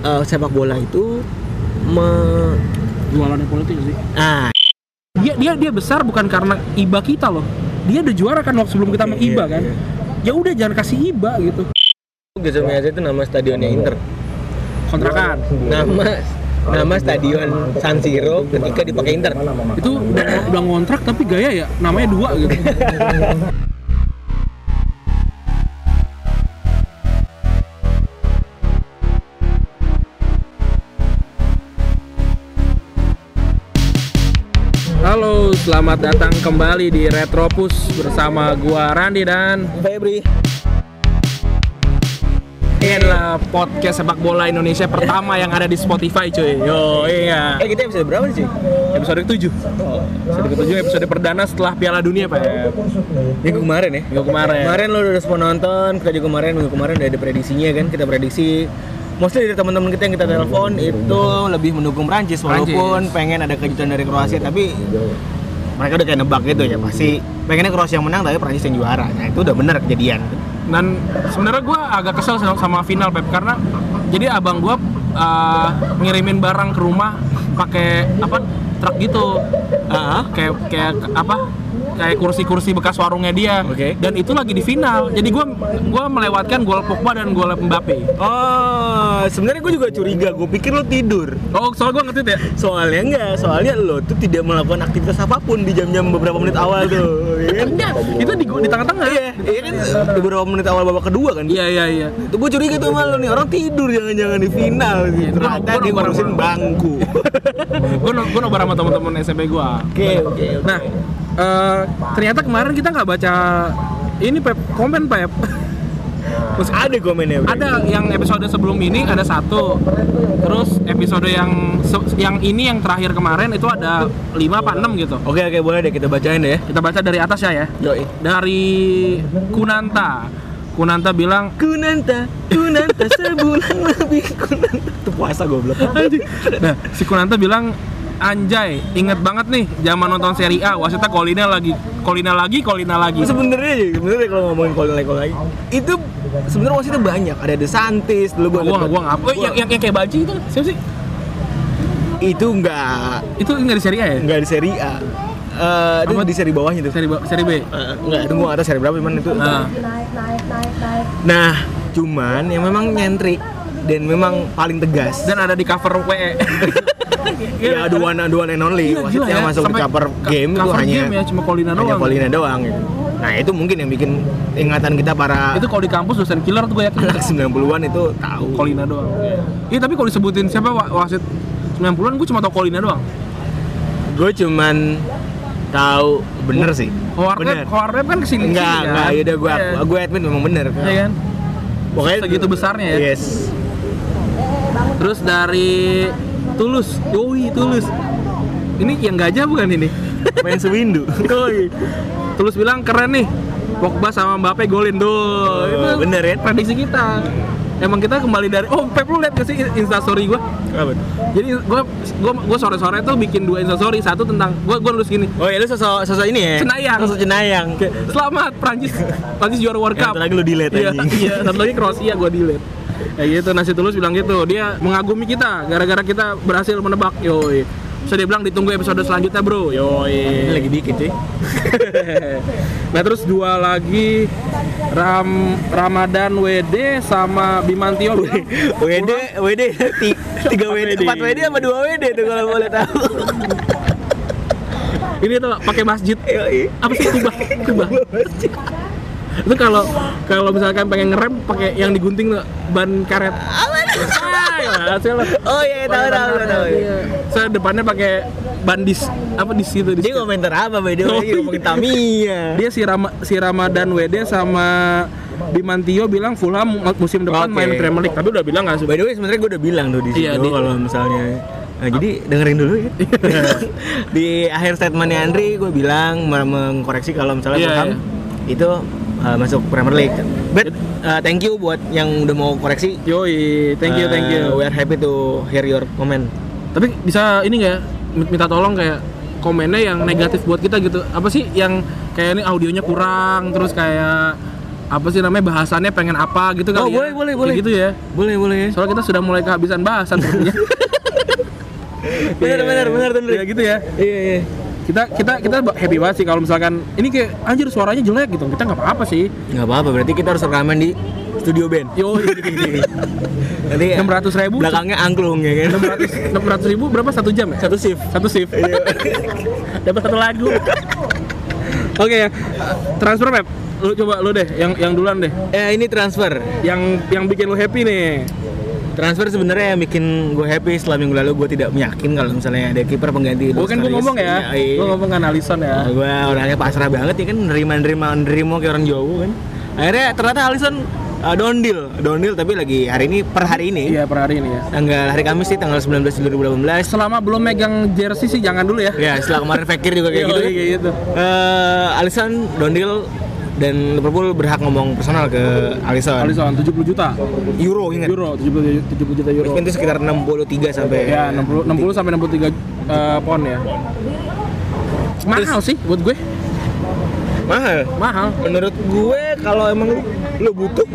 eh, sepak bola itu me jualannya politik sih. Ah. Dia dia dia besar bukan karena iba kita loh. Dia udah juara kan waktu sebelum kita Iya, mengiba iya, kan? iya. ya udah jangan kasih iba gitu. Giuseppe Meazza itu nama stadionnya Inter. kontrakan. Nama nama stadion San Siro ketika dipakai Inter. itu udah, udah ngontrak tapi gaya ya namanya dua gitu selamat datang kembali di Retropus bersama gua Randi dan Febri. ini adalah podcast sepak bola Indonesia pertama yang ada di Spotify cuy. Yo, iya. Eh kita episode berapa sih? Episode ke-7. Episode ke-7 episode perdana setelah Piala Dunia, Pak. Minggu kemarin ya. Minggu kemarin. Kemarin lo udah nonton, kita juga kemarin minggu kemarin udah ada prediksinya kan, kita prediksi mostly dari teman-teman kita yang kita telepon itu lebih mendukung Prancis walaupun Prancis. pengen ada kejutan dari Kroasia tapi mereka udah kayak nebak gitu ya pasti pengennya Kroasia yang menang tapi Prancis yang juara. Nah, itu udah bener kejadian. Dan sebenarnya gue agak kesel sama, final Pep karena jadi abang gue uh, ngirimin barang ke rumah pakai apa truk gitu. Ah, Kayak kayak apa? Kayak kursi-kursi bekas warungnya dia. Oke. Dan itu lagi di final. Jadi gue gua melewatkan gol Pogba dan gol Mbappe. Oh, sebenarnya gue juga curiga. Gue pikir lo tidur. Oh, soalnya gue ngerti ya. Soalnya enggak, soalnya lo tuh tidak melakukan aktivitas apa pun di jam-jam beberapa menit awal tuh. ya kan? Enggak, itu di, di tengah-tengah. Iya, iya kan di beberapa menit awal babak kedua kan. Iya, iya, iya. Itu gue curiga tuh sama lo nih orang tidur jangan-jangan di final gitu. Gua- Ternyata gua dia nobar ngurusin bangku. no, gue nobar sama teman-teman SMP gue. Oke, oke. Nah, eh, ternyata kemarin kita nggak baca ini Pep komen Pep. Terus ada komennya. Bro. ada yang episode sebelum ini ada satu. Terus episode yang yang ini yang terakhir kemarin itu ada 5 apa 6 gitu. Oke, oke, boleh deh kita bacain deh. Kita baca dari atas ya ya. Yoi. Dari Kunanta. Kunanta bilang Kunanta, Kunanta sebulan lebih Kunanta. Itu puasa goblok. Nah, si Kunanta bilang Anjay, inget banget nih zaman nonton seri A, wasitnya Kolina lagi, Kolina lagi, Kolina lagi. sebenarnya sebenarnya kalau ngomongin kol lagi lagi itu sebenarnya wasitnya banyak ada De Santis dulu gua Gua gua ngapa? Oh, yang, yang, yang kayak Baji itu siapa sih? itu enggak Itu nggak di seri A ya? enggak di seri A Eh, itu Apa? di seri bawahnya tuh Seri ba- seri B. Eh, enggak itu gua tahu seri berapa cuman itu Nah, nah cuman yang memang nyentrik dan memang paling tegas dan ada di cover WE. ya dua dua and only Iya, wasit gila yang ya. masuk di Sampai cover ka- game itu cover hanya game ya, cuma Kolina hanya doang. Polina doang gitu. nah itu mungkin yang bikin ingatan kita para itu kalau di kampus dosen killer tuh gue yakin. anak 90-an itu tahu Kolina doang. Iya, tapi kalau disebutin siapa wa- wasit 90-an gue cuma tau Kolina doang. gue cuman tahu bener sih Howard Webb, Howard Webb kan ke sini enggak enggak ya udah gue gue admit memang bener Iya kan? pokoknya Segitu besarnya ya? yes Terus dari Tulus, Yoi Tulus. Ini yang gajah bukan ini? main sewindu Yoi. Tulus bilang keren nih. Pogba sama Mbappe golin Oh, tuh. Itu bener ya? Prediksi kita. Emang kita kembali dari Oh, Pep lu lihat gak sih Insta story gua? apa tuh? Jadi gua gua gua sore-sore tuh bikin dua Insta story, satu tentang gua gua nulis gini. oh ya lu sosok sosok ini ya Cenayang. sosok cenayang Selamat Prancis Prancis juara World Yang Cup. satu lagi lu delete, Iya, iya, satu lagi Kroasia gua delete. Kayak gitu Nasi Tulus bilang gitu. Dia mengagumi kita gara-gara kita berhasil menebak. Yoi. Bisa dia bilang ditunggu episode selanjutnya, Bro. ini Yoi. lagi bikin cuy nah, terus dua lagi Ram Ramadan WD sama Bimantio bilang, WD WD ti- tiga WD empat WD sama dua WD tuh kalau boleh tahu ini tuh pakai masjid. Yoi. Apa sih kubah? Kubah. Itu kalau kalau misalkan pengen ngerem pakai yang digunting tuh, ban karet. Ah, ya, oh iya tahu Pakai ban tahu tahu. Iya. Saya depannya pakai bandis apa di situ di dia situ. komentar apa by the way? Oh, Tamiya. Dia si Rama, si Ramadan WD sama Bimantio bilang Fulham musim depan Oke. main Premier League. Tapi udah bilang nggak by the way sebenarnya gue udah bilang tuh di situ Iya, di- kalau misalnya Nah, jadi dengerin dulu ya. di akhir statementnya Andri gue bilang me- mengkoreksi kalau misalnya Iya, Fulham itu uh, masuk Premier League. But uh, thank you buat yang udah mau koreksi. Yoi, thank you, thank you. Uh, we are happy to hear your comment. Tapi bisa ini nggak ya, minta tolong kayak komennya yang negatif buat kita gitu. Apa sih yang kayak ini audionya kurang, terus kayak apa sih namanya bahasannya pengen apa gitu Oh, kali ya. boleh, boleh, boleh. gitu ya Boleh, boleh ya. soalnya kita sudah mulai kehabisan bahasan Benar, benar, benar, Tundri. ya gitu ya Iya, iya. Kita kita kita happy banget sih kalau misalkan ini kayak anjir suaranya jelek gitu. Kita nggak apa-apa sih. Nggak apa-apa, berarti kita harus rekaman di studio band. yo Nanti enam ratus ribu. belakangnya angklung ya kan. enam ratus enam ratus ribu berapa? Satu jam ya? Satu shift. satu shift. Iya. dapat satu lagu. Oke ya. Transfer map lu coba lu deh yang yang duluan deh. Eh ini transfer. yang yang bikin lu happy nih Transfer sebenarnya yang bikin gue happy setelah minggu lalu gue tidak meyakin kalau misalnya ada kiper pengganti gue kan gue ngomong ya Iya, gue ngomong kan Alisson ya. Gue orangnya pasrah banget ya kan nerima nerima nerima kayak orang Jawa kan. Akhirnya ternyata Alisson uh, dondil, dondil tapi lagi hari ini per hari ini. Iya per hari ini ya. Tanggal hari Kamis sih tanggal 19 Juli 2018 selama belum megang jersey sih jangan dulu ya. Ya setelah kemarin Fekir juga kayak Iya, gitu kayak gitu Eh, Alisson dondil dan Liverpool berhak ngomong personal ke Alisson. Alisson 70 juta. Euro ingat. euro 70 70 juta euro. Itu sekitar 63 sampai ya 60 60 sampai 63 eh, pound ya. Mahal sih buat gue. Mahal. mahal. Menurut gue kalau emang lu, lu butuh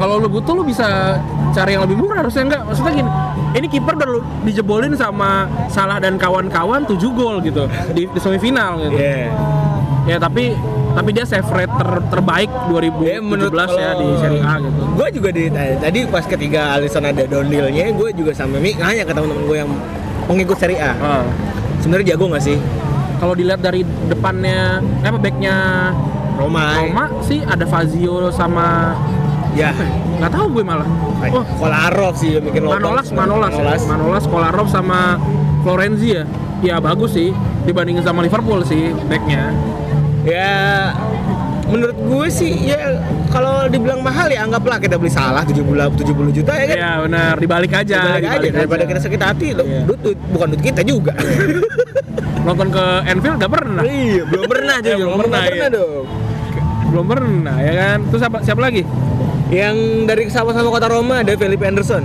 kalau lu butuh lu bisa cari yang lebih murah harusnya. Enggak maksudnya gini ini kiper udah dijebolin sama Salah dan kawan-kawan 7 gol gitu di, di semifinal gitu. Ya ya tapi tapi dia save rate ter- terbaik 2017 Ya, menurut ya di Serie A gitu Gue juga di tadi pas ketiga Alisson ada dondilnya, gue juga sama Mik nanya ke teman-teman gue yang pengikut Serie A. Ah. Sebenarnya jago nggak sih? kalau dilihat dari depannya eh, apa backnya Roma. Roma sih ada Fazio sama Ya. nggak tahu gue malah oh Kolarov sih yang bikin lubang. Manolas Manolas ya. Manolas. Manolas Kolarov sama Florenzi ya ya bagus sih dibandingin sama Liverpool sih backnya Ya menurut gue sih ya kalau dibilang mahal ya anggaplah kita beli salah 70 70 juta ya kan. ya benar dibalik aja Dibalik aja dibalik daripada aja. kita sakit hati loh. Iya. Duit, duit- bukan duit kita juga. nonton ke Anfield nggak pernah iya, belum pernah juga. belum Ngomong pernah, nggak pernah iya. dong. belum pernah ya kan terus siapa siapa lagi Yang dari sama-sama kota Roma ada Felipe Anderson.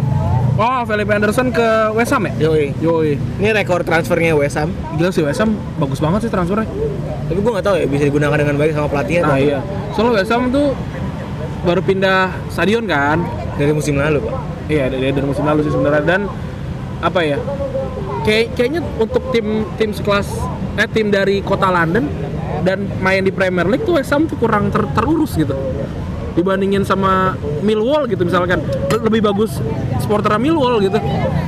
Oh Felipe Anderson ke West Ham ya Yoi. Yoi Ini rekor transfernya West Ham. gila sih West Ham bagus banget sih transfernya Tapi gue nggak tahu ya bisa digunakan dengan baik sama pelatihnya nah iya soalnya West Ham tuh baru pindah stadion kan dari musim lalu, Pak. Iya dari, dari musim lalu sih sebenarnya dan apa ya? Kayak kayaknya untuk tim tim sekelas eh tim dari kota London dan main di Premier League tuh West Ham tuh kurang ter- terurus gitu dibandingin sama Millwall gitu misalkan Le- lebih bagus supporter Millwall gitu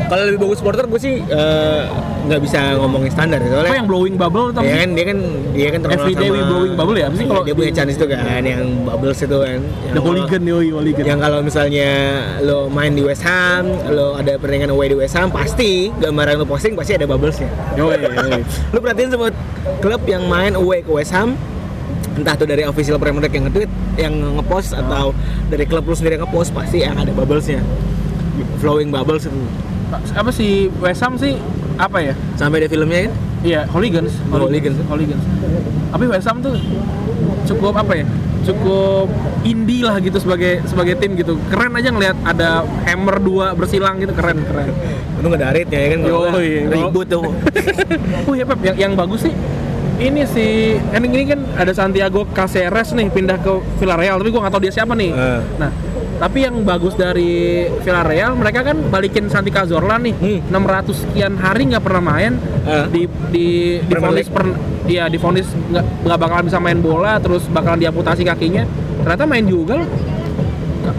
Kalau lebih bagus supporter gue sih eh, nggak bisa ngomongin standar ya, apa soalnya. yang blowing bubble Ya sih? kan dia kan dia kan terkenal Everyday we blowing bubble ya? Apa sih kalau dia punya chance itu kan yang bubbles itu kan. Yang The hooligan yoi hooligan Yang kalau misalnya lo main di West Ham, lo ada pertandingan away di West Ham, pasti gambar yang lo posting pasti ada bubblesnya. yoi yoi Lo perhatiin semua klub yang main away ke West Ham, entah itu dari official Premier League yang nge-tweet, yang nge-post atau dari klub lo sendiri yang nge-post pasti yang ada bubblesnya. Flowing bubbles itu. apa sih West Ham sih apa ya Sampai ada filmnya kan? Iya, hooligans. Hooligans. Hooligans. Tapi West Ham tuh cukup apa ya? Cukup indie lah gitu sebagai sebagai tim gitu. Keren aja ngelihat ada hammer dua bersilang gitu keren keren. Untung ada aritnya ya kan? Yoi. nggak, Ribut tuh. oh iya Pep, yang, yang bagus sih ini si kan ini kan ada Santiago Caceres nih pindah ke Villarreal tapi gua nggak tahu dia siapa nih. Eh. Nah, tapi yang bagus dari Villarreal mereka kan balikin Santi Cazorla nih. Hmm. 600 sekian hari nggak pernah main Eh. di di vonis per iya di vonis nggak nggak bakalan bisa main bola terus bakalan diamputasi kakinya. Ternyata main juga loh.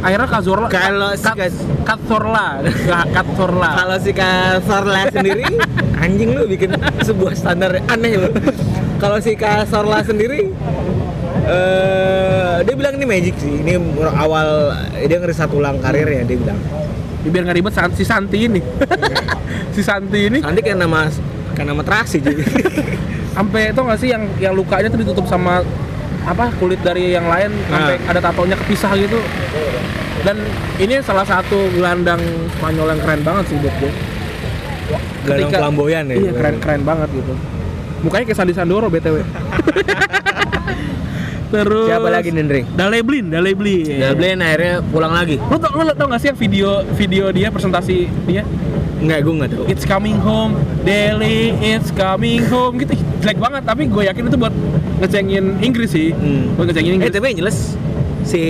Akhirnya Cazorla Kalau si Kat- Kaz- Cazorla, nggak Cazorla. Kalau si Kasorla sendiri, anjing lu bikin sebuah standar aneh lu. Kalau si Kasorla sendiri, eh dia bilang ini magic sih. Ini awal dia ngerisat ulang karirnya dia bilang. biar nggak ribet si Santi ini si Santi ini Nanti kayak nama kayak nama terasi jadi. sampai itu nggak sih yang yang lukanya tuh ditutup sama apa kulit dari yang lain sampai Nah. ada tatonya kepisah gitu dan ini salah satu gelandang Spanyol yang keren banget sih buat gue Gelandang flamboyan ya. iya keren keren banget gitu mukanya kayak Sandi Sandoro btw terus Siapa lagi nih, Ndri? Daleblin Daleblin Dublin akhirnya pulang lagi. lo tau, lo tau gak sih yang video video dia presentasi dia Enggak, gue nggak tahu. It's coming home, Delhi, it's coming home gitu jelek banget tapi gue yakin itu buat ngecengin Inggris sih Hmm. buat ngecengin Eh Inggris tapi yang jelas si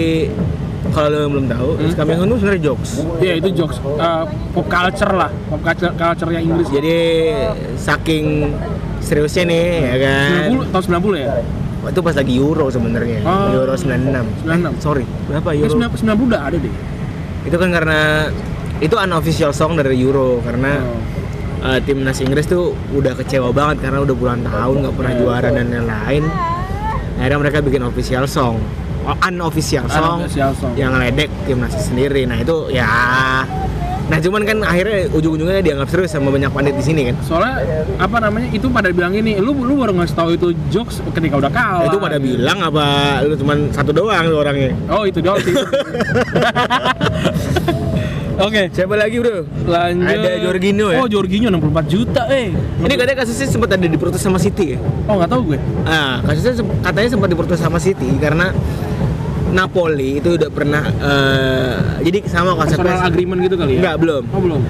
kalau lo belum tahu, Hmm. Yang Hun tuh sebenarnya jokes. Iya itu jokes uh, pop culture lah, pop culture culture yang Inggris. Jadi saking seriusnya nih ya kan. 90 tahun 90 ya? Itu pas lagi Euro sebenarnya. Oh. Euro 96. 96. Sorry, berapa Ya, Euro? 90 90 udah ada deh. Itu kan karena itu unofficial song dari Euro karena Oh. uh, timnas Inggris tuh udah kecewa banget karena udah puluhan tahun nggak pernah Iya. juara dan lain-lain. Akhirnya mereka bikin official song, oh, unofficial song, Unofficial song. yang ngeledek timnas sendiri. Nah itu ya, nah cuman kan akhirnya ujung-ujungnya dianggap serius sama banyak pandit di sini kan. Soalnya apa namanya itu pada bilang ini, lu lu baru ngasih tahu itu jokes ketika udah kalah. itu pada bilang apa lu cuman satu doang lu orangnya? Oh itu doang sih. Oke, Siapa lagi bro? lanjut. Ada Jorginho ya? Oh Jorginho 64 juta eh. Ini katanya kasusnya sempat ada diprotes sama City ya? Oh nggak tahu gue. Ah, kasusnya katanya sempat diprotes sama City karena Napoli itu udah pernah eh, jadi sama Personal konsepnya agreement gitu kali ya? Enggak, belum. Oh belum.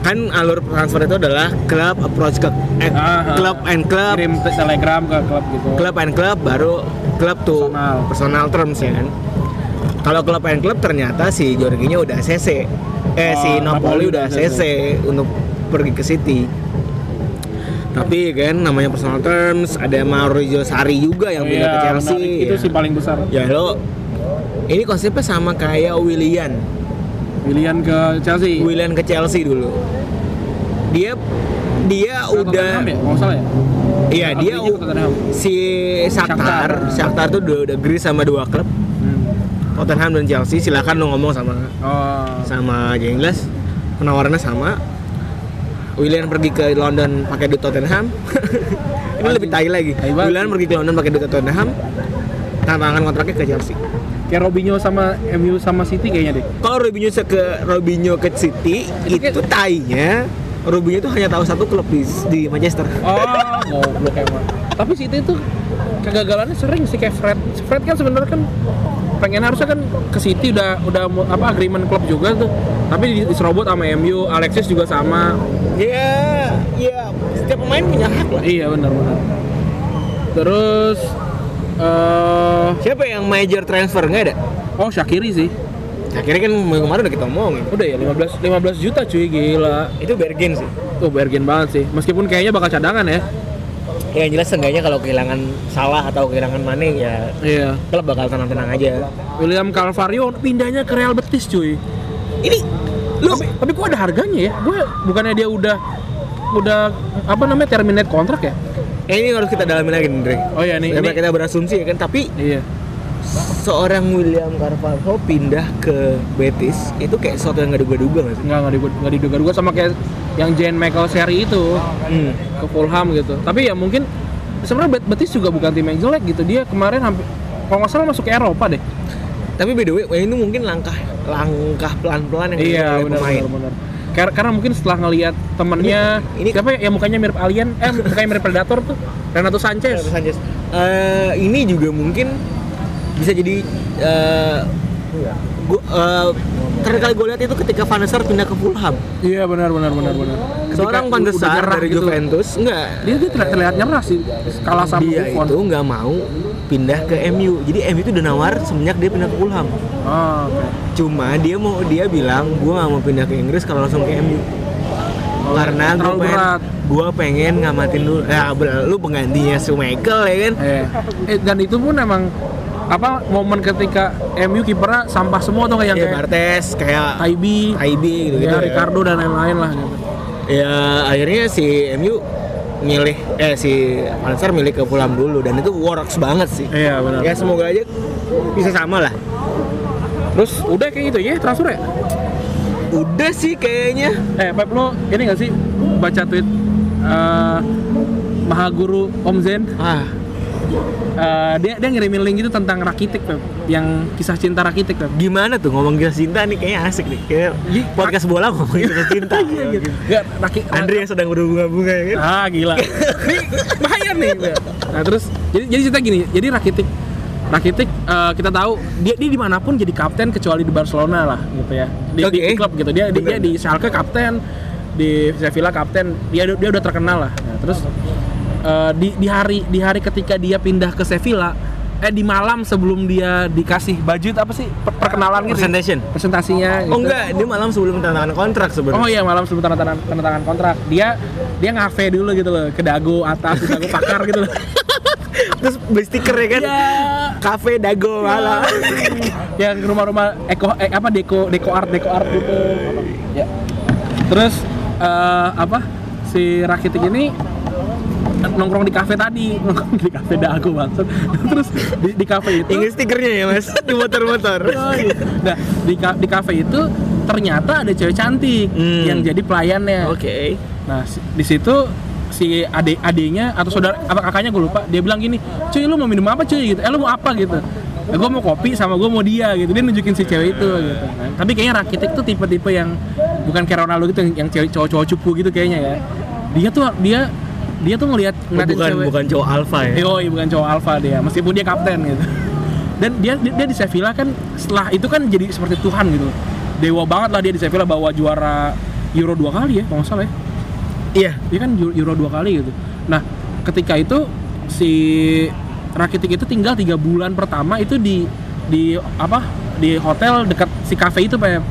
Kan alur transfer itu adalah club approach ke eh, Ah, ah. club and club, Kirim te- telegram ke klub gitu. club and club baru club tuh Personal. personal terms ya kan. Kalau club and club ternyata si Jorginho udah CC. Eh Oh, si Napoli Napoli udah CC untuk pergi ke City. Tapi kan namanya personal terms, ada Maurizio Sarri juga yang Oh, pindah ke iya, Chelsea. menarik. Itu ya. sih paling besar. Ya lo ini konsepnya sama kayak Willian. Pilihan ke Chelsea. Willian ke Chelsea dulu. Dia dia udah Tottenham ya? Kalau nggak salah ya? iya dia si Shakhtar, Shakhtar. Tuh udah udah agree sama dua klub, Hmm. Tottenham dan Chelsea. Silakan lo ngomong sama Oh. sama jelas penawarannya sama. Willian pergi ke London pakai duit Tottenham. Ini lebih tai lagi. Willian pergi ke London pakai duit Tottenham. Tantangan kontraknya ke Chelsea. Kayak Robinho sama MU sama City kayaknya deh. Kalau Robinho ke Robinho ke City Itu itu, tainya Robinho tuh hanya tahu satu klub di, di Manchester. Oh, goblok emang. Tapi City itu kegagalannya sering sih kayak Fred. Fred kan sebenarnya kan pengen harusnya kan ke City udah udah apa agreement klub juga tuh. Tapi di- diserobot sama MU, Alexis juga sama. Ya, ya setiap pemain punya hak lah. Iya benar benar. Terus eh Siapa yang major transfer nggak ada? oh Shakiri sih. Akhirnya kan kemarin udah kita omongin. Udah ya 15 15 juta cuy gila. Itu Bergen sih. Tuh bargain banget sih. Meskipun kayaknya bakal cadangan ya. Ya yang jelas seenggaknya kalau kehilangan salah atau kehilangan Mane ya Iya. klub bakal tenang-tenang aja. William Calvario pindahnya ke Real Betis cuy. Ini lu Tapi, tapi kok ada harganya ya? Gue bukannya dia udah udah apa namanya terminate kontrak ya? Eh, ini harus kita dalamin lagi nih, Dre. Oh iya nih. Daripada ini- kita berasumsi ya kan, tapi Iya. seorang William Carvalho pindah ke Betis itu kayak sesuatu yang gak duga-duga gak sih? Nggak nggak didu- nggak diduga-duga sama kayak yang Jane Michael Sherry itu Hmm. ke Fulham gitu. Tapi ya mungkin sebenarnya Bet- Betis juga bukan tim yang jelek gitu. Dia kemarin hampir kalau nggak salah masuk ke Eropa deh. Tapi by the way, ini mungkin langkah langkah pelan-pelan yang Iya benar pemain. benar benar. Karena, karena mungkin setelah ngelihat temennya Ini- ini- siapa ya yang mukanya mirip alien, eh mukanya mirip predator tuh Renato Sanchez. Renato Sanchez. Eh, ini juga mungkin bisa jadi eh gua, eh, terakhir kali gue lihat itu ketika Van der Sar pindah ke Fulham. Iya benar benar benar benar. Seorang Van der Sar dari gitu. Juventus enggak Dia dia terlihat, terlihat nyerah sih kalah sama dia Buffon. itu nggak mau pindah ke MU. Jadi MU itu udah nawar semenjak dia pindah ke Fulham. Oh, oke. Cuma dia mau dia bilang gue nggak mau pindah ke Inggris kalau langsung ke MU. Oh, Karena gue pengen, berat. gue pengen ngamatin dulu. Ya, lu penggantinya Michael ya kan? Eh, eh, dan itu pun emang apa momen ketika MU kipernya sampah semua tuh kayak yang Ya kayak Bartes kayak Taibi, Taibi gitu gitu. ya, Ricardo dan lain-lain lah gitu. Ya akhirnya si MU milih eh si Sar milih ke Fulham dulu dan itu works banget sih. Iya benar. Ya semoga aja bisa sama lah. Terus udah kayak gitu ya transfer ya? Udah sih kayaknya. Eh Pep lo ini gak sih baca tweet eh Mahaguru Om Zen Ah, Eh, dia dia ngirimin link itu tentang Rakitic Pep yang kisah cinta Rakitic Pep gimana tuh ngomong kisah cinta nih kayaknya asik nih. Kayak Iya. podcast bola ngomong kisah cinta. gitu. Nggak, Raki, Andre yang sedang berbunga-bunga ya kan. Ah gila. Ini bahaya nih. Nah terus jadi jadi cerita gini. Jadi Rakitic Rakitic eh, kita tahu dia dia di mana pun jadi kapten kecuali di Barcelona lah gitu ya. Di, di klub gitu. Dia, di- dia Bener. di Schalke kapten, di Sevilla kapten. Dia dia udah terkenal lah. Nah, terus eh, di di hari di hari ketika dia pindah ke Sevilla eh di malam sebelum dia dikasih baju apa sih Per- perkenalan gitu Presentation. presentasinya gitu. Oh enggak, dia malam sebelum tanda tangan kontrak sebenarnya. Oh iya malam sebelum tanda tangan tanda tangan kontrak dia dia ngafe dulu gitu loh ke dago atas ke dago pakar gitu loh Terus beli stiker ya kan? ya Cafe Dago malam. yang rumah-rumah eko eh, apa deko deko art deko art gitu ya terus eh, apa si Rakitic ini nongkrong di kafe tadi nongkrong di kafe dago maksud terus di, di kafe itu Ingat stikernya ya mas di motor-motor. nah di di kafe itu ternyata ada cewek cantik Hmm. yang jadi pelayannya Oke. Nah, si- di situ si adik adiknya atau saudara apa kakaknya gue lupa, dia bilang gini, "Cuy, lu mau minum apa, cuy?" gitu. "Eh, lu mau apa?" gitu. Eh, gue mau kopi sama gue mau dia gitu. Dia nunjukin si cewek itu gitu. Nah, tapi kayaknya Rakitic tuh tipe-tipe yang bukan kayak Ronaldo gitu yang, yang cewek cowok-cowok cupu gitu kayaknya ya. Dia tuh dia dia tuh ngelihat ngeliatin bukan cewek. bukan cowok alfa ya. Yoi, bukan cowok alfa dia, meskipun dia kapten gitu. Dan dia dia, dia di Sevilla kan setelah itu kan jadi seperti Tuhan gitu. Dewa banget lah dia di Sevilla bawa juara Euro dua kali ya, kalau nggak salah ya. Iya. Dia kan Euro, dua kali gitu. Nah, ketika itu si Rakitic itu tinggal tiga bulan pertama itu di di apa di hotel dekat si cafe itu pak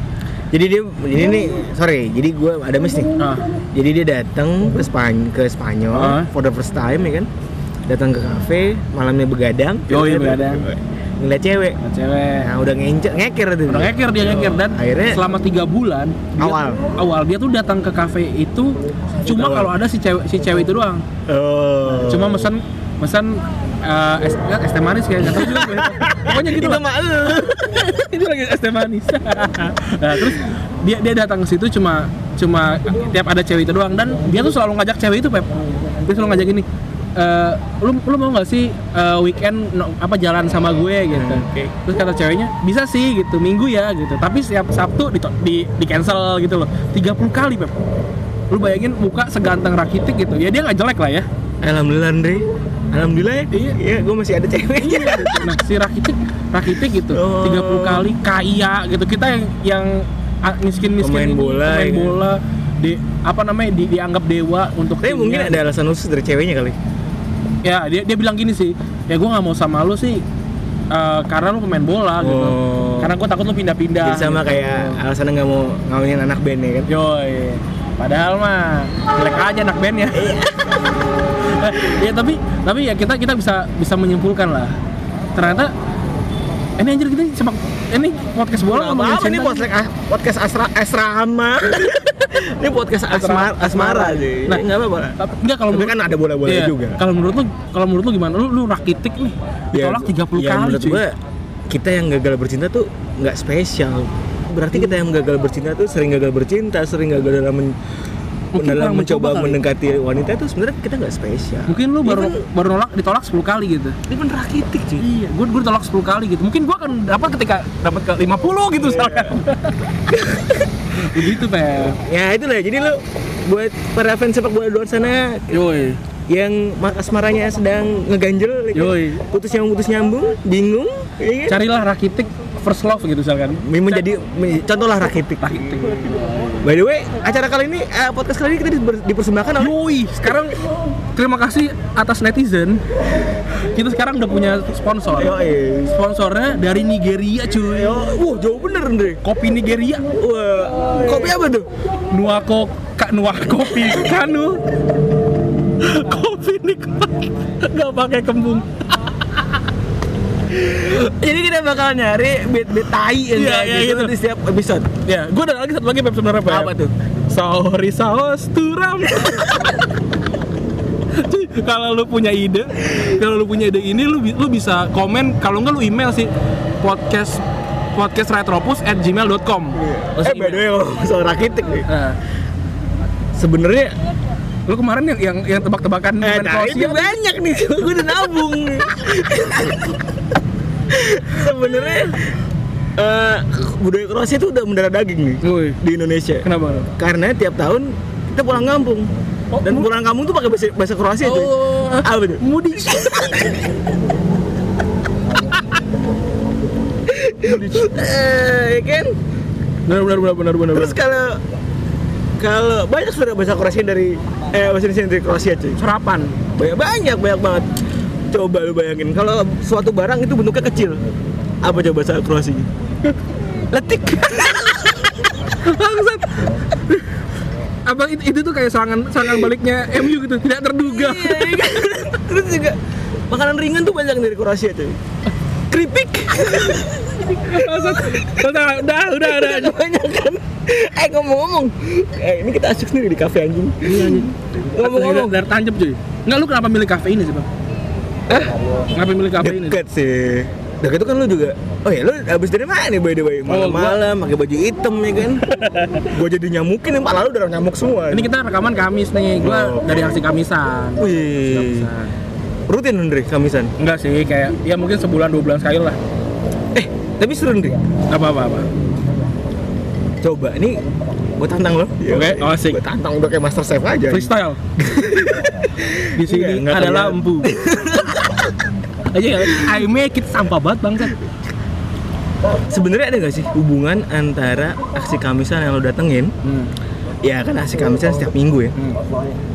Jadi dia jadi nih sorry, jadi gue ada miss nih. ah Jadi dia datang ke Spanyol ke Spanyol Ah. for the first time ya kan. Datang ke kafe, malamnya begadang. Yoi, begadang. Ngeliat cewek. ada cewek Nah, udah ngecer, ngeker tuh. udah ngeker dia ngeker dan Akhirnya selama tiga bulan dia- Awal. awal dia tuh datang ke cafe itu cuma kalau ada si cewek si cewek itu doang oh. cuma mesen mesen eh, es, es teh manis kayak nggak tahu juga. Pokoknya gitu itu lah. itu lagi es teh manis. Nah terus dia dia datang ke situ cuma cuma tiap ada cewek itu doang. Dan dia tuh selalu ngajak cewek itu pep. Dia selalu ngajak gini "Eh, lu lu mau nggak sih eh, weekend no- apa jalan sama gue? gitu. Oke. terus kata ceweknya bisa sih gitu minggu ya gitu. Tapi setiap sabtu di di, di cancel gitu loh. 30 kali pep. Lu bayangin muka seganteng rakitik gitu. Ya dia nggak jelek lah ya. Alhamdulillah Andre. Alhamdulillah ya. Iya. Iya, gue masih ada ceweknya. nah si Rakitic Rakitic gitu Oh. 30 kali kaya gitu kita yang yang miskin miskin Pemain bola, pemain ya kan? bola di apa namanya di, dianggap dewa untuk Tapi mungkin ada alasan khusus dari ceweknya kali. ya dia dia bilang gini sih ya gue nggak mau sama lu sih eh, karena lu pemain bola gitu Oh. karena gue takut lu pindah-pindah Jadi sama gitu. kayak alasannya nggak mau ngawinin anak band ya kan. Yoi. Padahal mah jelek aja anak bandnya. ya tapi tapi ya kita kita bisa bisa menyimpulkan lah. Ternyata ini anjir kita sepak ini podcast bola Nggak nih cinta. podcast ah, podcast asra asrama. ini podcast asmara, asmara sih. Nah, Nah, nggak apa-apa. Tapi enggak kalau menurut- kan ada bola-bola Iya, juga. Kalau menurut lu kalau menurut lu gimana? Lu lu rakitik nih. Ditolak 30 ya, kali menurut cuy. gua kita yang gagal bercinta tuh nggak spesial. Berarti kita yang gagal bercinta tuh sering gagal bercinta, sering gagal dalam men- Mungkin dalam mencoba mencoba kali. mendekati wanita itu sebenarnya kita nggak spesial. Mungkin lu baru Even- baru nolak ditolak 10 kali gitu. Ini kan rakitik cuy. Iya, gue gue ditolak 10 kali gitu. Mungkin gue akan dapat ketika dapat ke 50 gitu misalkan. Begitu, Pak. Ya itulah. Jadi lu buat para fans sepak bola luar sana Yoi. yang ma- asmaranya sedang ngeganjel? Yoi. putus nyambung putus nyambung, bingung, ya kan? Carilah Rakitic first love gitu misalkan. menjadi men- contohlah rakitik. Rakitic. By the way, acara kali ini, eh, podcast kali ini kita diper- dipersembahkan oleh Yoi, sekarang terima kasih atas netizen. Kita sekarang udah punya sponsor. Yoi. Sponsornya dari Nigeria, cuy. Wah jauh bener Andre. Kopi Nigeria. Wah, kopi apa tuh? Nuako Kak Nuak kopi Kanu. kopi nikmat. Gak pakai kembung. Jadi kita bakal nyari beat beat tai yang Iya, kayak iya, gitu, gitu. di setiap episode. Ya, gue ada lagi satu lagi Pep sebenarnya Pep. Apa tuh? Sorry saus turam. Kalau lu punya ide, kalau lu punya ide ini lu lu bisa komen, kalau enggak lu email sih podcast podcast retropus at gmail.com Eh, by the way, kalau soal rakitik nih, Nah, sebenarnya lu kemarin yang yang, yang tebak-tebakan eh, nah, ini banyak nih, gue udah nabung nih. sebenarnya eh, budaya Kroasia itu udah mendarah daging nih Woi, di Indonesia. kenapa? Karena tiap tahun kita pulang kampung. Oh, Dan pulang kampung tuh pakai bahasa, bahasa Kroasia tuh. Oh, Apa tuh? mudik. Eh, ya kan? Benar benar benar benar benar. Terus kalau kalau banyak sebenarnya bahasa Kroasia dari eh bahasa Indonesia dari Kroasia cuy. serapan. Banyak banyak banyak banget. Coba lu bayangin kalau suatu barang itu bentuknya kecil. Apa coba bahasa Kroasi? Letik. Bangsat. Apa itu, itu tuh kayak serangan serangan baliknya MU gitu, tidak terduga. Iya, Terus juga makanan ringan tuh banyak dari Kroasia tuh. Keripik. Udah, udah, udah, udah. banyak kan. Eh ngomong-ngomong, eh ini kita asik sendiri di kafe anjing. Iya, anjing. Ngomong-ngomong, dari tancap cuy. Enggak lu kenapa milih kafe ini sih, Bang? Kenapa milih kafe ini? deket sih. Deket itu kan lu juga. Oh ya lu habis dari mana nih by the way? Malam-malam pakai baju hitam ya kan. gua jadi nyamukin yang pala lu udah nyamuk semua. Ini kita rekaman Kamis nih, gua Oh. dari aksi Kamisan. Wih. Kamisan. Rutin Andre Kamisan. Enggak sih, kayak ya mungkin sebulan dua bulan sekali lah. Eh, tapi seru Andre. Apa apa apa. Coba ini gua tantang lo. Oke, oh, asik. Gua tantang udah kayak master chef aja. Freestyle. Di sini Enggak, enggak adalah empu. Aja ya, I make it sampah banget bangsat. Sebenarnya ada gak sih hubungan antara aksi Kamisan yang lo datengin? Hmm. Ya kan aksi Kamisan setiap minggu ya. hmm.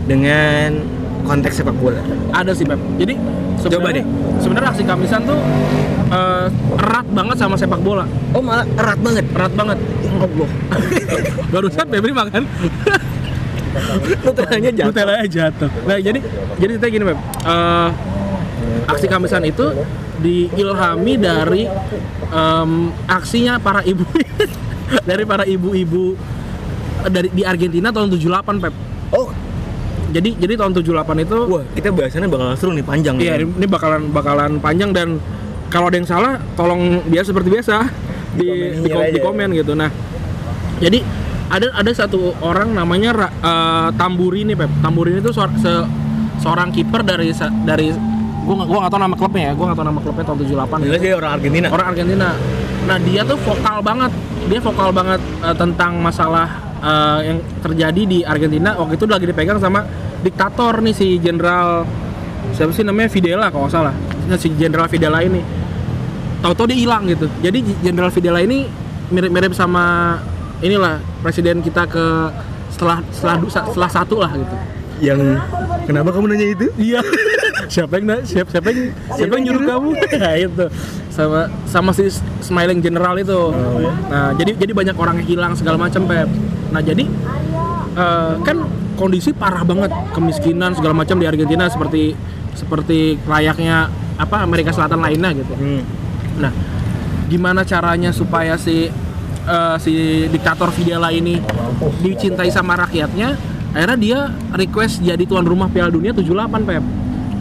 Dengan konteks sepak bola. Ada sih, Beb. Jadi Coba deh. Sebenarnya aksi Kamisan tuh eh, erat banget sama sepak bola. Oh malah erat banget. Erat banget. Allah. Barusan Febri makan. Nutellanya jatuh. Nutellanya jatuh. Nah, jadi jadi kita gini, Beb. Eh, aksi Kamisan itu diilhami dari em, aksinya para ibu dari para ibu-ibu eh, dari di Argentina tahun 78, Pep. Oh, Jadi jadi tahun 78 itu wah kita bahasannya bakal seru nih panjang. iya ini bakalan bakalan panjang dan kalau ada yang salah tolong biasa seperti biasa di di, aja. di komen gitu. Nah, jadi ada ada satu orang namanya Ra- eh, Tamburini, Pep. Tamburini itu seor- se- seorang kiper dari dari gua nggak gua nggak tahu nama klubnya ya, gua nggak tahu nama klubnya tahun 78 Jelas dia orang Argentina. orang Argentina. Nah dia tuh vokal banget, dia vokal banget eh, tentang masalah eh, yang terjadi di Argentina waktu itu lagi dipegang sama diktator nih si Jenderal siapa sih namanya Videla kalau nggak salah, si Jenderal Videla ini. Tahu-tahu dia hilang gitu. Jadi Jenderal Videla ini mirip-mirip sama inilah presiden kita ke setelah setelah setelah satu lah gitu. Yang kenapa kamu nanya itu? Iya. siapa yang siapa siapa yang siapa yang nyuruh kamu? Nah, itu. Sama sama si smiling general itu. iya. Nah, jadi jadi banyak orang yang hilang segala macam, Pep. Nah, jadi eh, kan kondisi parah banget, kemiskinan segala macam di Argentina seperti seperti layaknya apa Amerika Selatan lainnya gitu. Hmm. Nah, gimana caranya supaya si eh, si diktator Videla ini dicintai sama rakyatnya? Akhirnya dia request jadi tuan rumah Piala Dunia 78, Pep.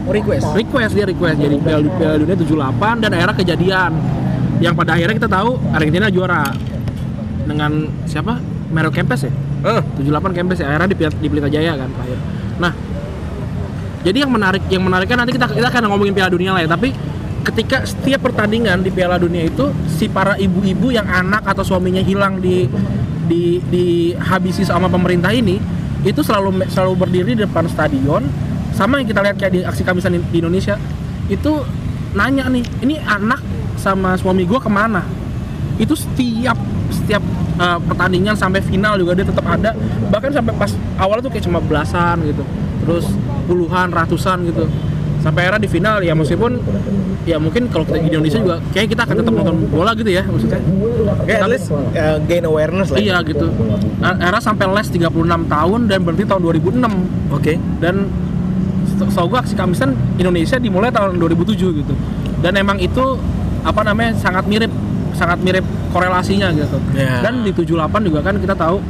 Oh, request. Request dia request jadi Piala, Piala Dunia 78 dan akhirnya kejadian. Yang pada akhirnya kita tahu Argentina juara dengan siapa? Mario Kempes ya? Ah, 78 Kempes ya akhirnya di, di Pelita Jaya kan terakhir. Nah, jadi yang menarik yang menarik kan nanti kita kita akan ngomongin Piala Dunia lah ya, tapi ketika setiap pertandingan di Piala Dunia itu si para ibu-ibu yang anak atau suaminya hilang di di dihabisi sama pemerintah ini itu selalu selalu berdiri di depan stadion sama yang kita lihat kayak di aksi kamisan di Indonesia. Itu nanya nih ini anak sama suami gua ke mana? Itu setiap setiap uh, pertandingan sampai final juga dia tetap ada. Bahkan sampai pas awal tuh kayak cuma belasan gitu terus puluhan ratusan gitu sampai era di final ya meskipun ya mungkin kalau kita di Indonesia juga kayak kita akan tetap nonton bola gitu ya maksudnya Oke, at least uh, gain awareness lah. iya gitu era sampai les 36 tahun dan berhenti tahun 2006 Oke. dan setahu gue aksi kamisan Indonesia dimulai tahun 2007 gitu dan emang itu apa namanya sangat mirip sangat mirip korelasinya gitu Ya. dan di 78 juga kan kita tahu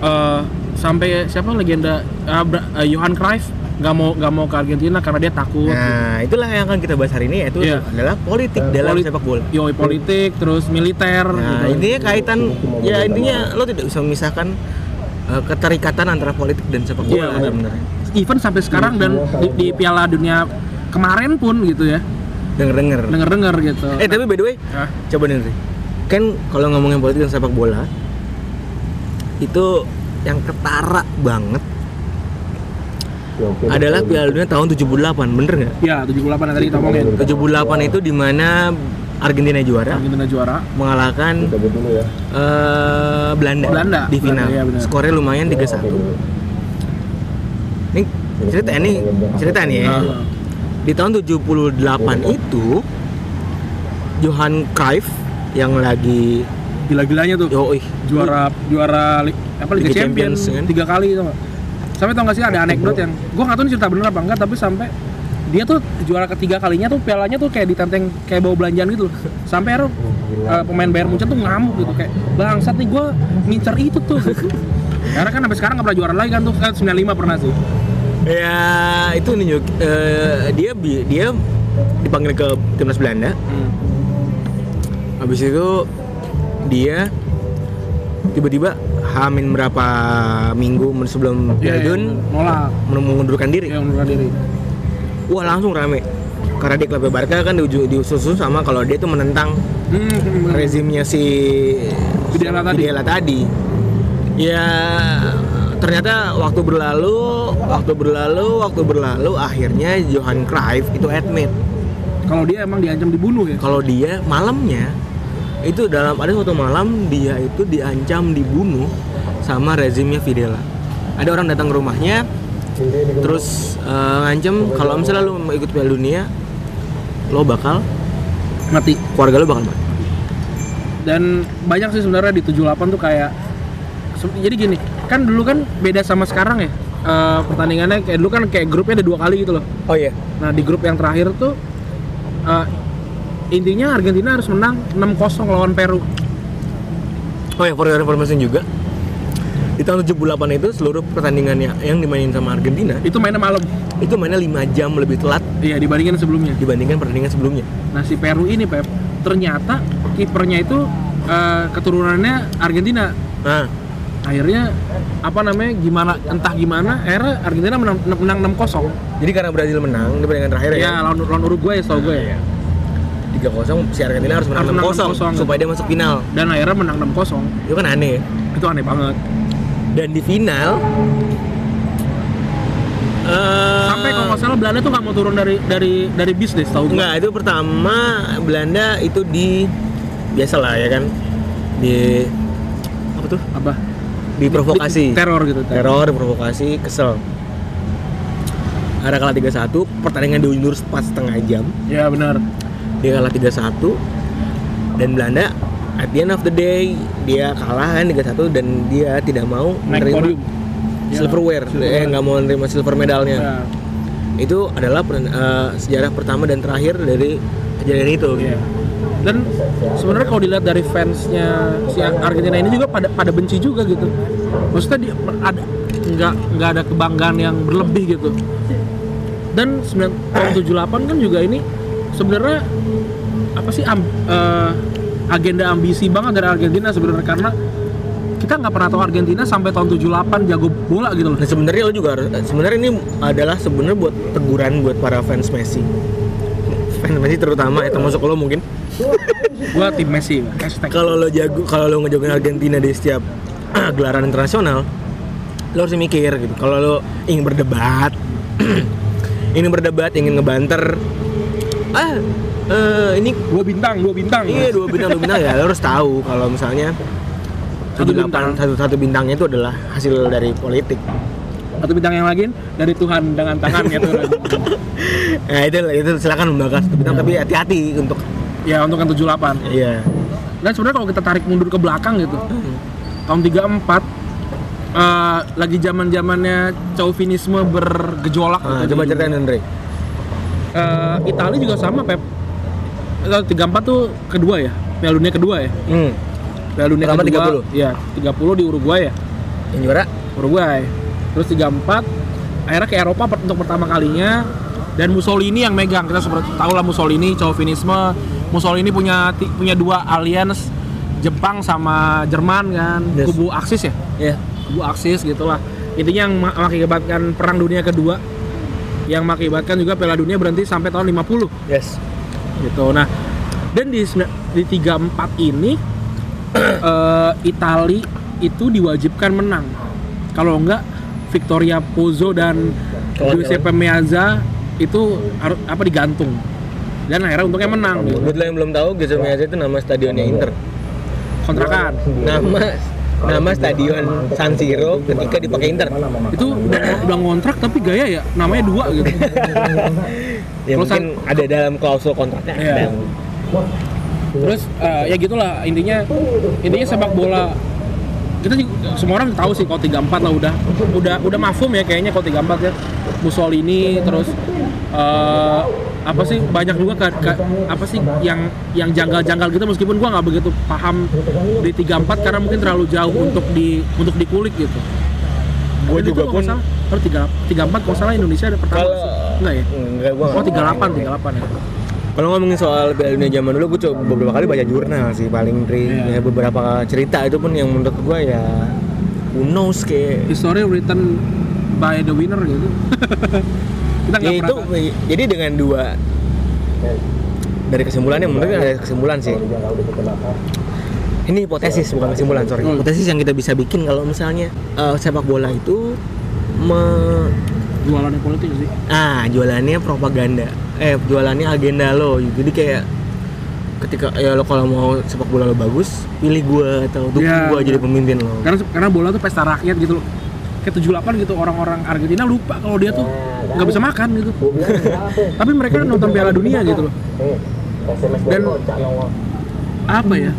eh, sampai siapa legenda eh, Johan Cruyff nggak mau nggak mau ke Argentina karena dia takut gitu. Nah, itulah yang akan kita bahas hari ini yaitu Iya. adalah politik dalam Polit- sepak bola. Yoi politik terus militer Nah, gitu. intinya kaitan ya intinya lo tidak bisa memisahkan uh, keterikatan antara politik dan sepak bola Iya, lah benar. sebenarnya. even sampai sekarang dan di, di Piala Dunia kemarin pun gitu ya Denger-denger. denger-denger gitu Eh, tapi by the way, Hah? coba denger. Kan kalau ngomongin politik dan sepak bola itu yang ketara banget adalah Piala Dunia tahun 78, bener nggak? ya 78 yang tadi kita omongin 78 itu di mana Argentina juara Argentina juara mengalahkan eh, Belanda, Belanda, di final. Belanda, benar. Skornya lumayan 3-1. Ini cerita ini cerita nih ya. Ah. di tahun 78 itu Johan Cruyff yang lagi Gila-gilanya tuh. yoi juara juara li- apa Liga, Liga Champions, Champions, kan? tiga kali itu sampai tau gak sih ada anekdot yang gua nggak tahu ini cerita bener apa enggak tapi sampai dia tuh juara ketiga kalinya tuh pialanya tuh kayak ditenteng kayak bawa belanjaan gitu loh. sampai akhirnya uh, pemain Bayern Munchen tuh ngamuk gitu kayak bangsat nih gua ngincer itu tuh karena kan sampai sekarang nggak pernah juara lagi kan tuh kan 95 pernah sih ya itu nih Juk. Eh, dia dia dipanggil ke timnas Belanda hmm. habis itu dia tiba-tiba hamin berapa minggu sebelum Piala iya, nolak mengundurkan diri. Ya mengundurkan diri. Wah langsung rame. Karena di klub Barca kan diuju- diusus sama kalau dia tuh menentang hmm, bener. rezimnya si Videla tadi. Videla tadi. Ya ternyata waktu berlalu, waktu berlalu, waktu berlalu akhirnya Johan Cruyff itu admit. Kalau dia emang diancam dibunuh ya? Kalau dia malamnya itu dalam ada suatu malam dia itu diancam dibunuh sama rezimnya Videla. Ada orang datang ke rumahnya terus eh, ngancem kalau misalnya lu mau ikut Piala Dunia lo bakal mati keluarga lo bakal mati. dan banyak sih sebenarnya di 78 tuh kayak jadi gini kan dulu kan beda sama sekarang ya Eh, pertandingannya kayak dulu kan kayak grupnya ada dua kali gitu loh Oh iya. nah di grup yang terakhir tuh eh, intinya Argentina harus menang 6-0 lawan Peru. Oh ya, for your information juga di tahun 78 itu seluruh pertandingannya yang dimainin sama Argentina itu mainnya malam. itu mainnya 5 jam lebih telat iya dibandingin sebelumnya. dibandingkan pertandingan sebelumnya. nah si Peru ini Pep ternyata kipernya itu eh, keturunannya Argentina. Nah, akhirnya apa namanya gimana entah gimana akhirnya Argentina menang menang 6-0 jadi karena Brazil menang di pertandingan terakhir ya, ya lawan lawan Uruguay setahu gue. ya 3-0 si Argentina harus menang menang 6-0 6-0. supaya dia masuk final. dan akhirnya menang 6-0 Itu kan aneh ya. itu aneh banget Dan di final eh, sampai kalau nggak salah Belanda tuh nggak mau turun dari dari dari bis deh setahu gue Enggak, itu pertama Belanda itu di biasa lah ya kan di apa tuh? apa Diprovokasi. teror gitu teror, provokasi, kesel. Ada kalah 3-1, pertandingan diundur pas setengah jam. ya benar Dia kalah 3-1 dan Belanda at the end of the day dia kalah kan 3-1 dan dia tidak mau naik menerima podium silverware, Ya, silverware. eh nggak mau menerima silver medalnya. ya, Itu adalah eh, sejarah pertama dan terakhir dari kejadian itu. iya. dan sebenarnya kalau dilihat dari fansnya si Argentina ini juga pada pada benci juga gitu maksudnya dia ada nggak nggak ada kebanggaan yang berlebih gitu dan 9 tahun 78 kan juga ini sebenarnya apa sih am- eh, agenda ambisi banget dari Argentina sebenarnya karena kita nggak pernah tahu Argentina sampai tahun 78 jago bola gitu loh Nah sebenarnya lo juga sebenarnya ini adalah sebenarnya buat teguran buat para fans Messi. Fans Messi terutama ya termasuk lo mungkin. gua tim Messi Kalau lo jago kalau lo ngejogin Argentina di setiap gelaran internasional, lo harus mikir gitu. Kalau lo ingin berdebat, ingin berdebat, ingin ngebanter, ah eh, ini dua bintang dua bintang iya dua bintang dua bintang ya lo harus tahu kalau misalnya Satu satu bintang. satu satu bintangnya itu adalah hasil dari politik. atau bintang yang lain dari Tuhan dengan tangannya tuh Nah itu itu silakan membakar satu bintang tapi hati-hati untuk ya untuk yang 78 iya. dan sebenarnya kalau kita tarik mundur ke belakang gitu tahun 34 eh, lagi zaman zamannya chauvinisme bergejolak Nah, gitu coba ceritain. Andre. Eh, Italia juga sama Pep Kalau 34 tuh kedua ya Piala Dunia kedua ya Hmm. Piala Dunia Pertama kedua 30. Iya 30 di Uruguay ya Yang juara? Uruguay terus 34 akhirnya ke Eropa untuk pertama kalinya dan Mussolini yang megang kita seperti tahu lah Mussolini chauvinisme Mussolini punya punya dua alliance Jepang sama Jerman kan Yes. kubu Aksis ya Iya. kubu Aksis gitulah intinya yang mengakibatkan perang dunia kedua yang mengakibatkan juga Piala Dunia berhenti sampai tahun 50 Yes. gitu nah dan di di 34 ini eh, Itali itu diwajibkan menang kalau enggak Victoria Pozzo dan. Giuseppe Meazza itu harus apa digantung dan akhirnya untungnya menang gitu. Buat lo yang belum tahu, Giuseppe Meazza itu nama stadionnya Inter. kontrakan Nama nama stadion San Siro ketika dipakai Inter. itu udah, udah ngontrak tapi gaya ya namanya dua gitu Ya Kalau mungkin ada dalam klausul kontraknya. Iya. ada. Terus eh, ya gitulah intinya intinya sepak bola kita juga, semua orang tahu sih kalau 34 lah udah udah udah mafum ya kayaknya kalau 34 ya Mussolini terus eh, apa sih banyak juga ke, ke- apa sih yang yang janggal-janggal gitu meskipun gua nggak begitu paham di 34 karena mungkin terlalu jauh untuk di untuk dikulik gitu. Gua juga itu kalau pun salah, 3, 34 kalau salah Indonesia ada pertama Kalau- enggak ya? enggak gua Oh nggak- 38 38 ya. Kalau ngomongin soal Piala Dunia zaman dulu, gue coba beberapa kali baca jurnal sih paling tri. Iya. Ya, beberapa cerita itu pun yang menurut gue ya who knows kayak history written by the winner gitu. kita ya nggak itu pernah. jadi dengan dua dari kesimpulannya menurut gue ada kesimpulan sih. Ini hipotesis bukan kesimpulan sorry. Hmm. Hipotesis yang kita bisa bikin kalau misalnya eh, sepak bola itu me jualannya politik sih. ah jualannya propaganda eh jualannya agenda lo jadi kayak ketika ya lo kalau mau sepak bola lo bagus pilih gua atau dukung Iya. gua jadi pemimpin lo Karena karena bola tuh pesta rakyat gitu loh. Kayak 78 gitu orang-orang Argentina lupa kalau dia tuh nggak bisa makan gitu. Tapi mereka nonton Piala Dunia gitu loh. Dan apa ya?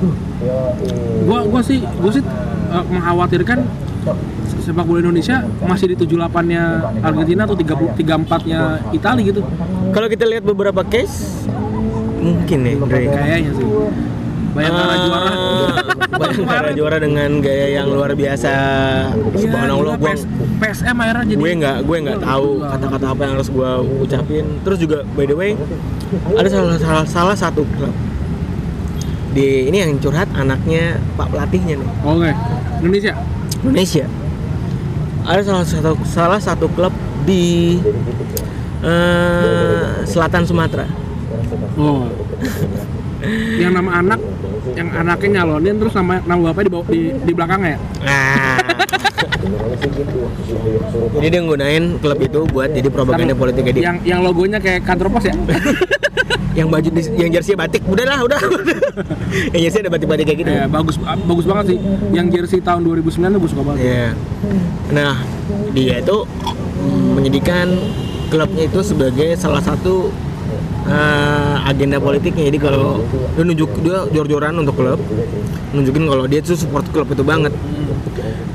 Gua gua sih gua sih eh, mengkhawatirkan se- sepak bola Indonesia masih di 78-nya Argentina atau 30 34-nya Italia gitu. kalau kita lihat beberapa case mungkin nih Kayaknya sih. Bayangkara Ah, juara. Bayangkara juara dengan gaya yang luar biasa Iya, subhanallah gua PS, PSM akhirnya jadi gue nggak gue nggak tahu kata-kata apa yang harus gue ucapin terus juga by the way ada salah salah, salah satu klub di ini yang curhat anaknya pak pelatihnya nih Oke. Indonesia. Indonesia ada salah satu salah satu klub di eh, selatan Sumatera Oh. Yang nama anak yang anaknya nyalonin terus nama nama bapaknya di bawah- di, di belakangnya ya? nah jadi dia nggunain klub itu buat jadi propaganda politiknya dia Yang yang logonya kayak kantor pos ya? yang baju di, yang jersey batik udahlah udah yang jersey ada batik-batik kayak gitu ya, bagus bagus banget sih. Yang jersey tahun 2009 tuh gue suka banget. Iya. Nah, dia itu menjadikan klubnya itu sebagai salah satu eh, agenda politiknya. Jadi kalau dia nunjuk dia jor-joran untuk klub, nunjukin kalau dia tuh support klub itu banget.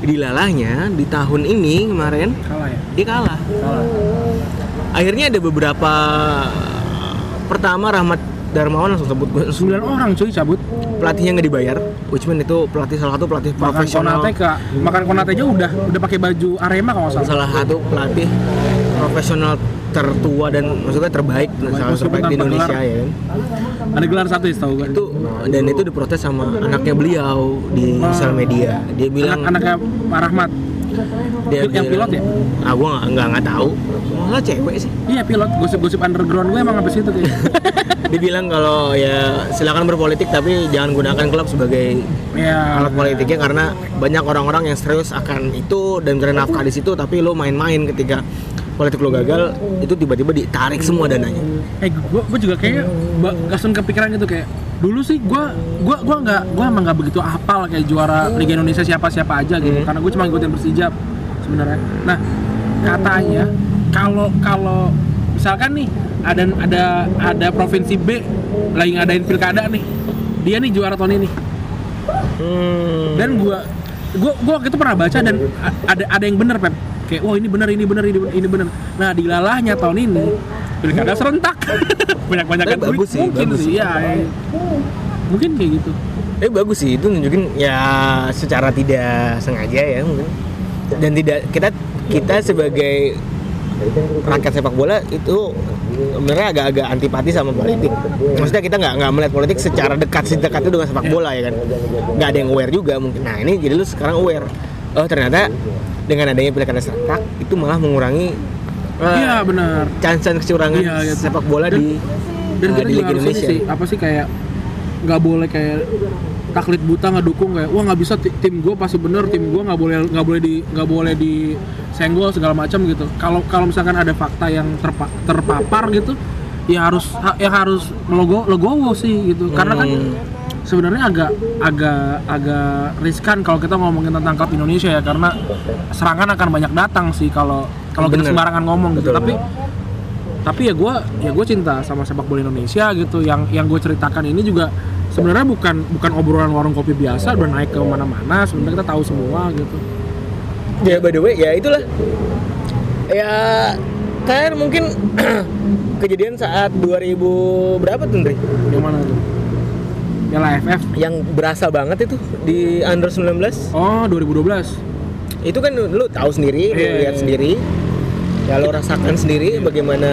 Dilalahnya di tahun ini kemarin Kalah ya? dia kalah. Kalah. Akhirnya ada beberapa pertama Rahmat Darmawan langsung sebut gue 9 orang cuy cabut. pelatihnya nggak dibayar, which mean itu pelatih salah satu pelatih Makan profesional. Konate ke makan Konate aja udah udah pakai baju Arema kalau salah. salah satu pelatih profesional tertua dan maksudnya terbaik salah terbaik di Indonesia gelar. ya kan Ada gelar satu ya gue. itu dan itu diprotes sama anaknya beliau di sosial media dia bilang Anak anaknya Pak Rahmat. dia yang pilot ya? ah gua nggak nggak nggak tahu malah cewek sih Iya pilot. Gosip-gosip underground gue emang habis itu kayaknya. dia bilang kalau ya silakan berpolitik tapi jangan gunakan klub sebagai Iya. alat politiknya karena banyak orang-orang yang serius akan itu dan mencari nafkah di situ tapi lo main-main ketika politik lo gagal itu tiba-tiba ditarik semua dananya. Eh gua gua juga kayak ba- langsung kepikiran gitu kayak dulu sih gua gua gua nggak gua emang nggak begitu hafal kayak juara Liga Indonesia siapa siapa aja gitu. Hmm. karena gue cuma ngikutin Persija sebenarnya. Nah katanya kalau kalau misalkan nih ada ada ada provinsi B lagi ngadain pilkada nih dia nih juara tahun ini. Hmm. dan gua gua gua waktu itu pernah baca dan ada ada yang bener pep kayak wah ini bener ini bener ini bener, ini bener nah dilalahnya tahun ini pilkada serentak banyak banyak Tapi bagus sih, mungkin bagus sih sih. ya, ya. mungkin kayak gitu Eh bagus sih itu nunjukin ya secara tidak sengaja ya mungkin dan tidak kita kita sebagai rakyat sepak bola itu sebenarnya agak-agak antipati sama politik. Maksudnya kita nggak nggak melihat politik secara dekat sedekat itu dengan sepak bola ya kan. Nggak ada yang aware juga mungkin. Nah ini jadi lu sekarang aware. Oh ternyata dengan adanya pilkada serentak itu malah mengurangi eh, iya benar chance-chance kecurangan gitu. sepak bola Dan- di dan eh, kita di juga Liga Indonesia. sih apa sih kayak nggak boleh kayak taklid buta ngedukung kayak wah nggak bisa ti- tim gue pasti bener tim gue nggak boleh nggak boleh di nggak boleh di senggol segala macam gitu kalau kalau misalkan ada fakta yang terpa, terpapar gitu ya harus ha- ya harus logo logowo sih gitu karena kan Hmm. sebenarnya agak agak agak riskan kalau kita ngomongin tentang klub Indonesia ya karena serangan akan banyak datang sih kalau kalau kita sembarangan ngomong gitu Betul. tapi tapi ya gue ya gue cinta sama sepak bola Indonesia gitu yang yang gue ceritakan ini juga sebenarnya bukan bukan obrolan warung kopi biasa udah naik ke mana-mana sebenarnya kita tahu semua gitu Ya by the way, ya itulah. Ya kan mungkin kejadian saat 2000 berapa tuh Ndri? yang mana tuh? Piala AFF Yang berasa banget itu di under 19 oh 2012 itu kan lu tahu sendiri, lu Iya, lihat iya. sendiri, ya lu rasakan sendiri bagaimana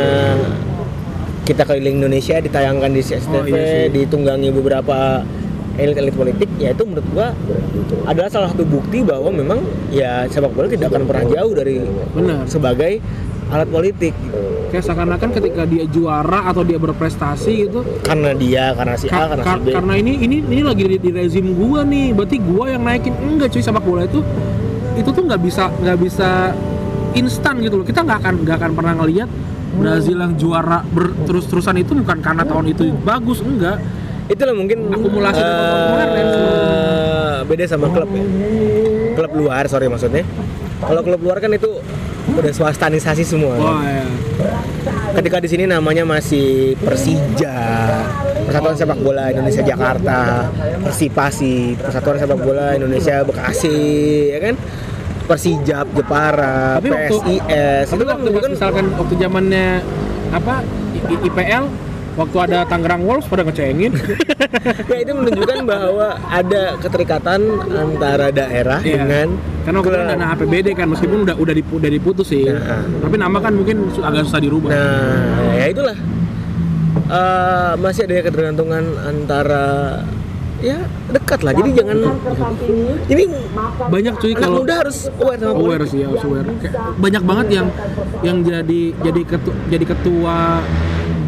kita keliling Indonesia ditayangkan di CSTV, Oh, iya sih. ditunggangi beberapa elit-elit politik, ya itu menurut gua adalah salah satu bukti bahwa memang ya sepak bola tidak akan pernah jauh dari benar. sebagai alat politik gitu. kayak seakan-akan ketika dia juara atau dia berprestasi gitu karena dia, karena si A, Ka- karena ka- si B. karena ini ini ini lagi di, di rezim gua nih berarti gua yang naikin enggak cuy sepak bola itu itu tuh nggak bisa nggak bisa instan gitu loh kita nggak akan nggak akan pernah ngelihat Brazil yang juara terus-terusan itu bukan karena tahun itu bagus enggak Itulah mungkin Akumulasi dari eh, kemarin beda sama klub ya. Klub luar, sorry maksudnya. Kalau klub luar kan itu udah swastanisasi semua. wah ya. Ketika di sini namanya masih Persija, Persatuan Sepak Bola Indonesia Jakarta, Persipasi, Persatuan Sepak Bola Indonesia Bekasi, ya kan? Persijap Jepara, Tapi waktu- PSIS. tapi Itu kan waktu menunjukkan misalkan waktu zamannya apa I- IPL waktu ada Tangerang Wolves pada ngecengin. Ya itu menunjukkan bahwa ada keterikatan antara daerah Iya. dengan karena waktu itu dana APBD kan meskipun udah udah udah diputus sih. Nah. tapi nama kan mungkin agak susah dirubah. Nah, ya itulah. Eh, masih ada ketergantungan antara ya dekat lah. Jadi jangan ini banyak cuy kalau muda harus aware sama aware sih ya harus aware. Kayak banyak banget yang yang jadi jadi ketua jadi ketua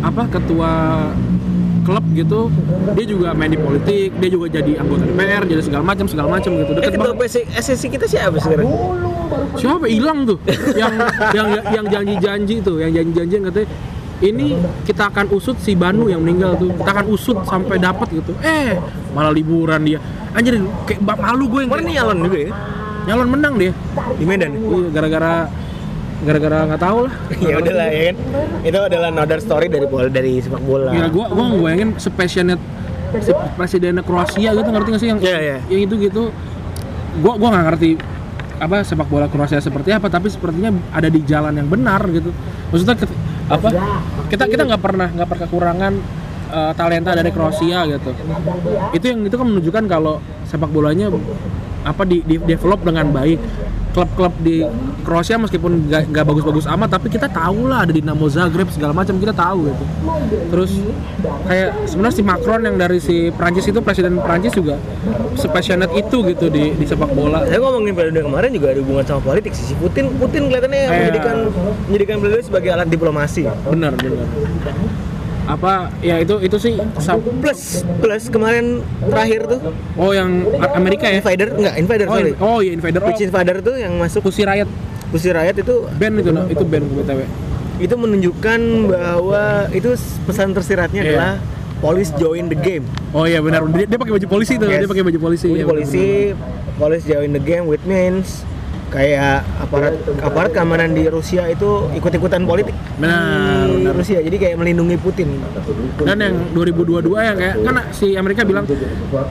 apa ketua klub gitu dia juga main di politik dia juga jadi anggota DPR jadi segala macam segala macam gitu. Eh, deket ketua banget. PSSI kita siapa sekarang? siapa? Hilang tuh. Yang yang yang janji-janji tuh yang janji-janji yang katanya ini kita akan usut si Banu yang meninggal tuh. Kita akan usut sampai dapat gitu. Eh malah liburan dia. Anjir kayak malu gue yang Kemarin nyalon juga ya? Nyalon menang dia. Di Medan. iya gara-gara gara-gara nggak tahu lah ya udahlah ya kan. Itu adalah another story dari bola dari sepak bola. Gila, gua gua bayangin sepassionate si presidennya Kroasia gitu ngerti gak sih yang Iya, iya. yang itu gitu gua gua nggak ngerti apa sepak bola Kroasia seperti apa tapi sepertinya ada di jalan yang benar gitu maksudnya ket- apa kita kita nggak pernah nggak pernah kekurangan eh, talenta dari Kroasia gitu itu yang itu kan menunjukkan kalau sepak bolanya apa di, di develop dengan baik klub-klub di Kroasia meskipun nggak bagus-bagus amat tapi kita tahu lah ada Dinamo Zagreb segala macam kita tahu gitu terus kayak sebenarnya si Macron yang dari si Prancis itu presiden Prancis juga sepassionate itu gitu di di sepak bola Saya ngomongin periode kemarin juga ada hubungan sama politik. Si Putin Putin kelihatannya Iya. menjadikan menjadikan periode sebagai alat diplomasi. benar benar apa ya itu itu sih Plus plus kemarin terakhir tuh oh yang Amerika ya Invader enggak Invader oh, sorry. in- oh iya Invader oh, Which Invader tuh yang masuk Pussy Riot Pussy Riot itu band itu no? itu band btw itu menunjukkan bahwa itu pesan tersiratnya Iya. adalah police join the game. oh iya benar dia, dia pakai baju polisi tuh Yes. dia pakai baju polisi Jadi iya, polisi police join the game which means kayak aparat aparat keamanan di Rusia itu ikut-ikutan politik. Benar, benar. Rusia jadi kayak melindungi Putin. Dan yang 2022 yang kayak kan si Amerika bilang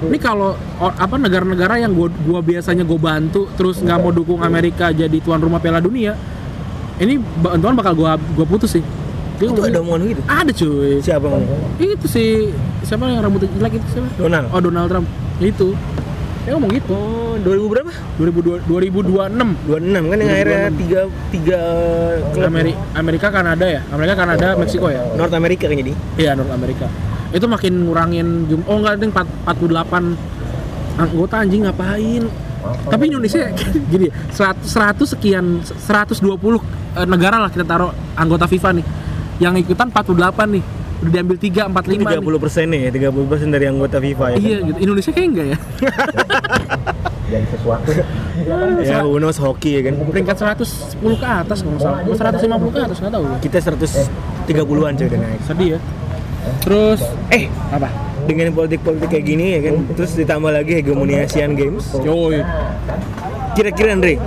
ini kalau apa negara-negara yang gua, gua biasanya gue bantu terus nggak mau dukung Amerika jadi tuan rumah Piala Dunia ini bantuan bakal gua gua putus sih. Dia itu ngomongin- ada omongan gitu? Ada cuy. Siapa ngomong? Itu si siapa yang rambutnya jelek itu siapa? Donald. Oh Donald Trump. Itu dia ngomong gitu oh 2000 berapa 2002 2026 26 kan yang akhirnya tiga tiga klub Ameri Amerika Kanada ya Amerika Kanada Meksiko ya North America kan jadi Iya North Amerika. Itu makin ngurangin jum oh enggak ding 4 48 anggota anjing ngapain? Tapi Indonesia gini, 100, 100 sekian 120 eh, negara lah kita taruh anggota FIFA nih. Yang ikutan 48 nih. Udah diambil 3 45 tiga nih. puluh persen nih ya 30 persen dari anggota FIFA ya kan? Iya gitu. Indonesia kayak enggak ya? jadi sesuatu ya who knows hoki ya kan Peringkat 110 ke atas kalau nggak salah. Atau 150 ke atas enggak tahu. kita 130-an coy udah naik Sedih ya. Terus eh apa? dengan politik-politik kayak gini ya kan terus ditambah lagi hegemoni Asian Games Yoi. kira-kira Andre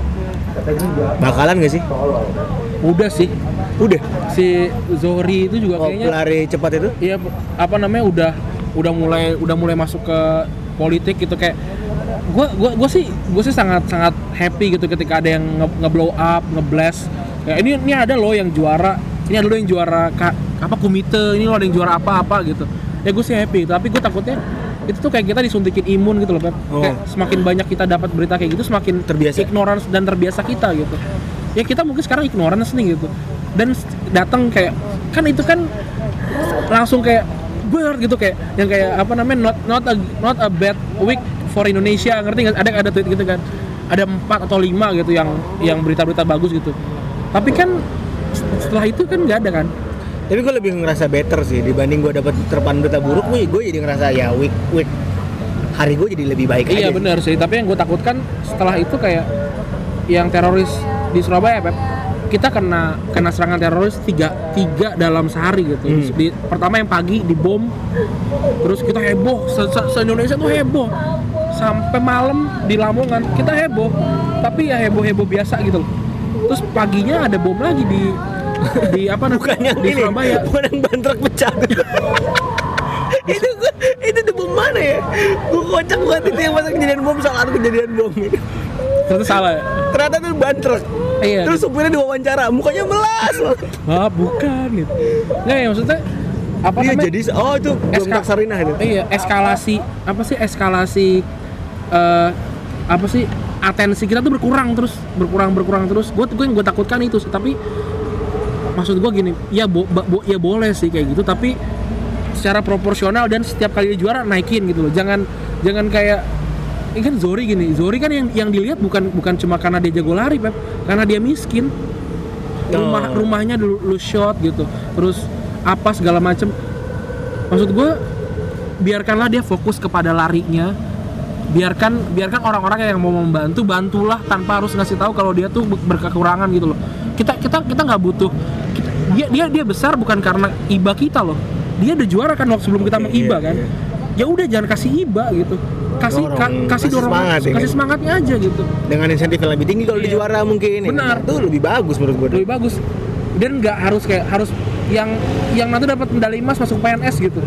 bakalan gak sih udah sih Udah. si Zohri itu juga Oh, kayaknya pelari cepat itu? Iya, apa namanya udah udah mulai udah mulai masuk ke politik gitu kayak gua gua gua sih gua sih sangat sangat happy gitu ketika ada yang nge, nge-blow up, nge-blast. Ya ini ini ada loh yang juara, ini ada loh yang juara ka, apa komite, ini loh ada yang juara apa-apa gitu. Ya gue sih happy, tapi gue takutnya itu tuh kayak kita disuntikin imun gitu loh, Pep. Oh. Kayak semakin banyak kita dapat berita kayak gitu, semakin Terbiasa. ignorance dan terbiasa kita gitu. Ya kita mungkin sekarang ignorance nih gitu. Dan datang kayak kan itu kan langsung kayak ber gitu kayak yang kayak apa namanya not not a not a bad week for Indonesia. Ngerti nggak? Ada ada tweet gitu kan. Ada empat atau lima gitu yang yang berita-berita bagus gitu. Tapi kan setelah itu kan nggak ada kan? Tapi gue lebih ngerasa better sih dibanding gue dapat terpan berita buruk, gue gue jadi ngerasa ya week week hari gue jadi lebih baik iya aja. benar sih. Tapi yang gue takutkan setelah itu kayak yang teroris di Surabaya Pep kita kena kena serangan teroris tiga tiga dalam sehari gitu Hmm. di, pertama yang pagi dibom terus kita heboh se, se- se Indonesia tuh heboh sampai malam di Lamongan kita heboh tapi ya heboh heboh biasa gitu loh terus paginya ada bom lagi di di apa namanya Bukan yang di ini, Surabaya bukan yang ban truk pecah. itu itu di bom mana ya? Gue kocak banget itu yang masa kejadian bom salah kejadian bom. ternyata salah ya? Ternyata itu ban truk. Iya, Terus supirnya diwawancara, mukanya melas. ah bukan gitu nggak ya maksudnya apa Iya namanya jadi oh itu Eska- Sarinah itu. Iya, eskalasi apa sih eskalasi eh apa sih atensi kita tuh berkurang terus berkurang berkurang terus. Gue gue yang gue takutkan itu sih. Tapi maksud gue gini, ya bo, bo- ya boleh sih kayak gitu. Tapi secara proporsional dan setiap kali dia juara naikin gitu loh. Jangan jangan kayak ini kan Zori gini. Zori kan yang yang dilihat bukan bukan cuma karena dia jago lari, Pep. Karena dia miskin. Rumah Oh. rumahnya dulu lu shot gitu. Terus apa segala macem maksud gue biarkanlah dia fokus kepada larinya biarkan biarkan orang-orang yang mau membantu bantulah tanpa harus ngasih tahu kalau dia tuh berkekurangan gitu loh kita kita kita nggak butuh kita- dia dia dia besar bukan karena iba kita loh dia udah juara kan waktu sebelum kita Iya, mengiba iya, kan iya. Ya udah jangan kasih iba gitu kasih Dorong, ka- kasih kasih dorong semangat ya kasih kan? semangatnya aja gitu Dengan insentif yang lebih tinggi kalau Iya. di juara mungkin. Benar. Itu lebih bagus menurut gue. lebih bagus dan nggak harus kayak harus yang yang nanti dapat medali emas masuk PNS gitu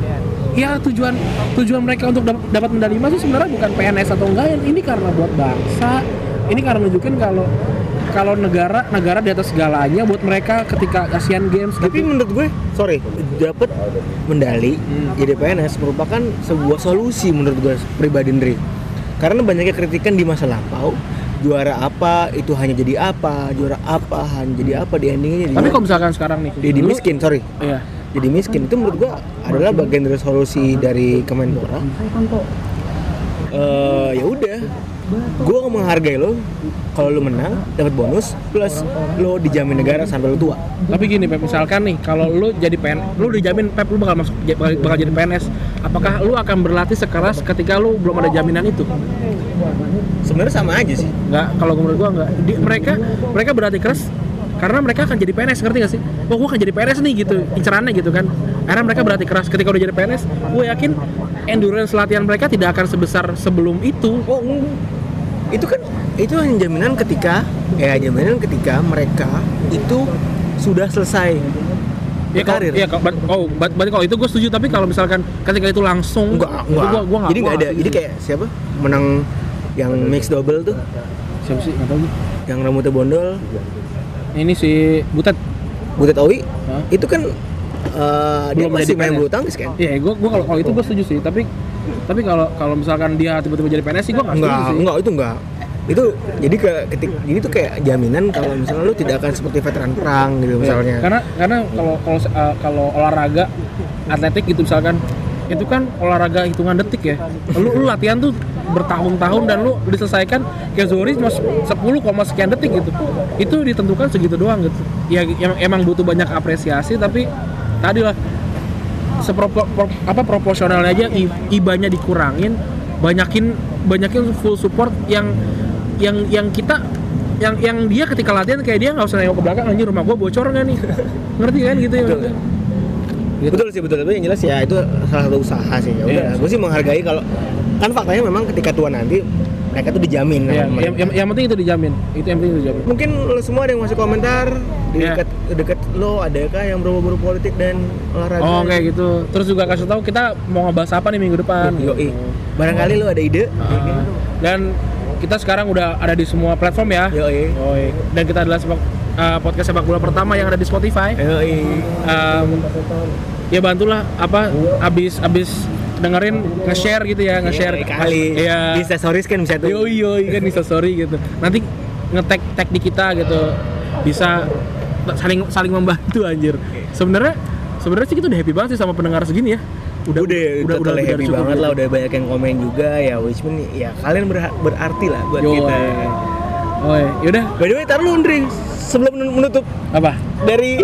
ya tujuan tujuan mereka untuk dap- dapat medali emas itu sebenarnya bukan PNS atau enggak ya. ini karena buat bangsa ini karena nunjukin kalau kalau negara negara di atas segalanya buat mereka ketika Asian Games Tapi gitu menurut gue, sorry, dapat medali Hmm. jadi PNS merupakan sebuah solusi menurut gue pribadi Ndri. Karena banyaknya kritikan di masa lampau, juara apa itu hanya jadi apa, juara apa hanya jadi apa di endingnya jadi tapi kalau misalkan sekarang nih jadi miskin, sorry. iya Jadi miskin itu menurut gue adalah bagian dari solusi dari Kemenpora. Eh ya udah, gue menghargai lo kalau lo menang dapat bonus plus lo dijamin negara sampai lo tua. tapi gini Pep misalkan nih kalau lu jadi PN lu dijamin Pep lu bakal masuk bakal, bakal jadi PNS apakah lu akan berlatih sekeras ketika lu belum ada jaminan itu Sebenarnya sama aja sih. nggak kalau menurut gua nggak Di- mereka mereka berarti keras karena mereka akan jadi PNS ngerti gak sih? Oh gua akan jadi PNS nih gitu incerannya gitu kan karena mereka berarti keras ketika udah jadi PNS gue yakin endurance latihan mereka tidak akan sebesar sebelum itu Oh. Itu kan itu hanya jaminan ketika ya jaminan ketika mereka itu sudah selesai ya ya kalau- ber- oh ber- berarti kalau itu gue setuju tapi kalau misalkan ketika itu langsung enggak, enggak. gua, gua nggak Jadi nggak ada. Jadi kayak siapa? Menang yang mix double tuh, siapa sih nggak tahu yang rambutnya bondol, ini si Butet Butet Owi. Hah? Itu kan eh, dia Belum masih jadi main bulu tangkis kan? Iya, gue gua kalau kalau itu gue setuju sih. Tapi tapi kalau kalau misalkan dia tiba-tiba jadi PNS sih gue nggak setuju Enggak, sih. enggak itu enggak. Itu jadi ke ketik ini tuh kayak jaminan kalau misalnya lu tidak akan seperti veteran perang gitu Iya, misalnya. Karena karena kalau kalau uh, kalau olahraga atletik gitu misalkan itu kan olahraga hitungan detik ya. Lu, lu latihan tuh bertahun-tahun dan lu diselesaikan kayak Zori cuma 10, koma sekian detik gitu. Itu ditentukan segitu doang gitu. Ya em- emang butuh banyak apresiasi tapi tadi lah sepropor pro- apa proporsionalnya aja ibanya dikurangin, banyakin banyakin full support yang yang yang kita yang yang dia ketika latihan kayak dia nggak usah nengok ke belakang anjir rumah gua bocor nggak nih ngerti kan gitu ya Betul. Gitu. Betul sih betul, tapi yang jelas ya itu salah satu usaha sih. Ya udah, Iya. gue sih menghargai kalau kan faktanya memang ketika tua nanti mereka tuh dijamin Iya, pemerintah. yang, yang, yang penting itu dijamin. Itu yang penting itu dijamin. mungkin lo semua ada yang masih komentar di Iya. dekat dekat lo adakah yang berbau-bau politik dan olahraga Oh kayak gitu. Terus juga kasih tahu kita mau ngebahas apa nih minggu depan. Yoi. barangkali lo ada ide Ah, dan kita sekarang udah ada di semua platform ya. Yoi. Dan kita adalah sepak, uh, podcast sepak bola pertama yang ada di Spotify. Yoi. Um, ya bantulah apa abis abis dengerin nge-share gitu ya nge-share Iya, kali Iya. di stories kan bisa tuh Yoi yoi kan bisa sorry gitu. Nanti nge-tag tag di kita gitu. Bisa saling saling membantu anjir. Sebenarnya sebenarnya sih kita udah happy banget sih sama pendengar segini ya. udah udah udah, udah happy banget gitu. lah udah banyak yang komen juga ya which mean ya kalian berha- berarti lah buat Yoi. kita Oh yaudah by the way tar lu Ndri sebelum menutup apa? dari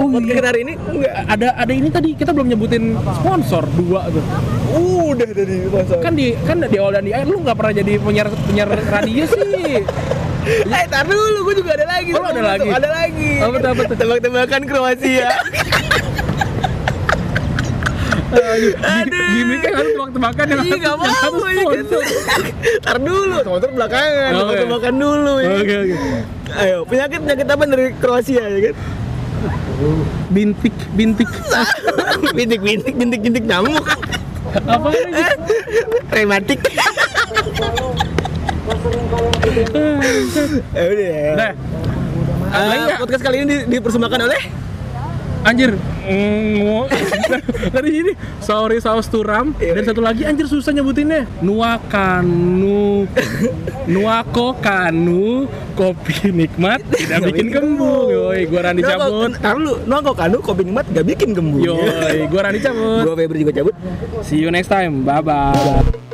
Oh, podcast iya. kita hari ini enggak Ada ada ini tadi kita belum nyebutin sponsor dua tuh. udah tadi masa Kan di kan di awal dan di akhir lu nggak pernah jadi penyiar penyiar radio sih. Eh, tar dulu, gue juga ada lagi. Oh, ada lagi? Ada lagi. Apa tuh, apa tuh? Tebak-tebakan Kroasia. Aduh, gini kan harus tebak-tebakan yang Iya, harus- nggak yang mau ini kan. sponsor. Tar dulu, sponsor belakangan. Tebak-tebakan dulu ya. Oke oke. Ayo, penyakit penyakit apa dari Kroasia ya kan? Bintik bintik. bintik bintik bintik bintik nyamuk. Apa ini? Rematik. ya udah ya. Nah, Eh, nggak? podcast kali ini di- dipersembahkan oleh Anjir, dari sini sorry saus turam. Iya, dan satu lagi anjir susah nyebutinnya. Nuakanu nuako kanu kopi nikmat tidak bikin kembung yoi gua Randi cabut. Tar lu, nongko kanu kopi nikmat gak bikin gembung. yoi gua Randi cabut. Gua Febri juga cabut. see you next time. Bye bye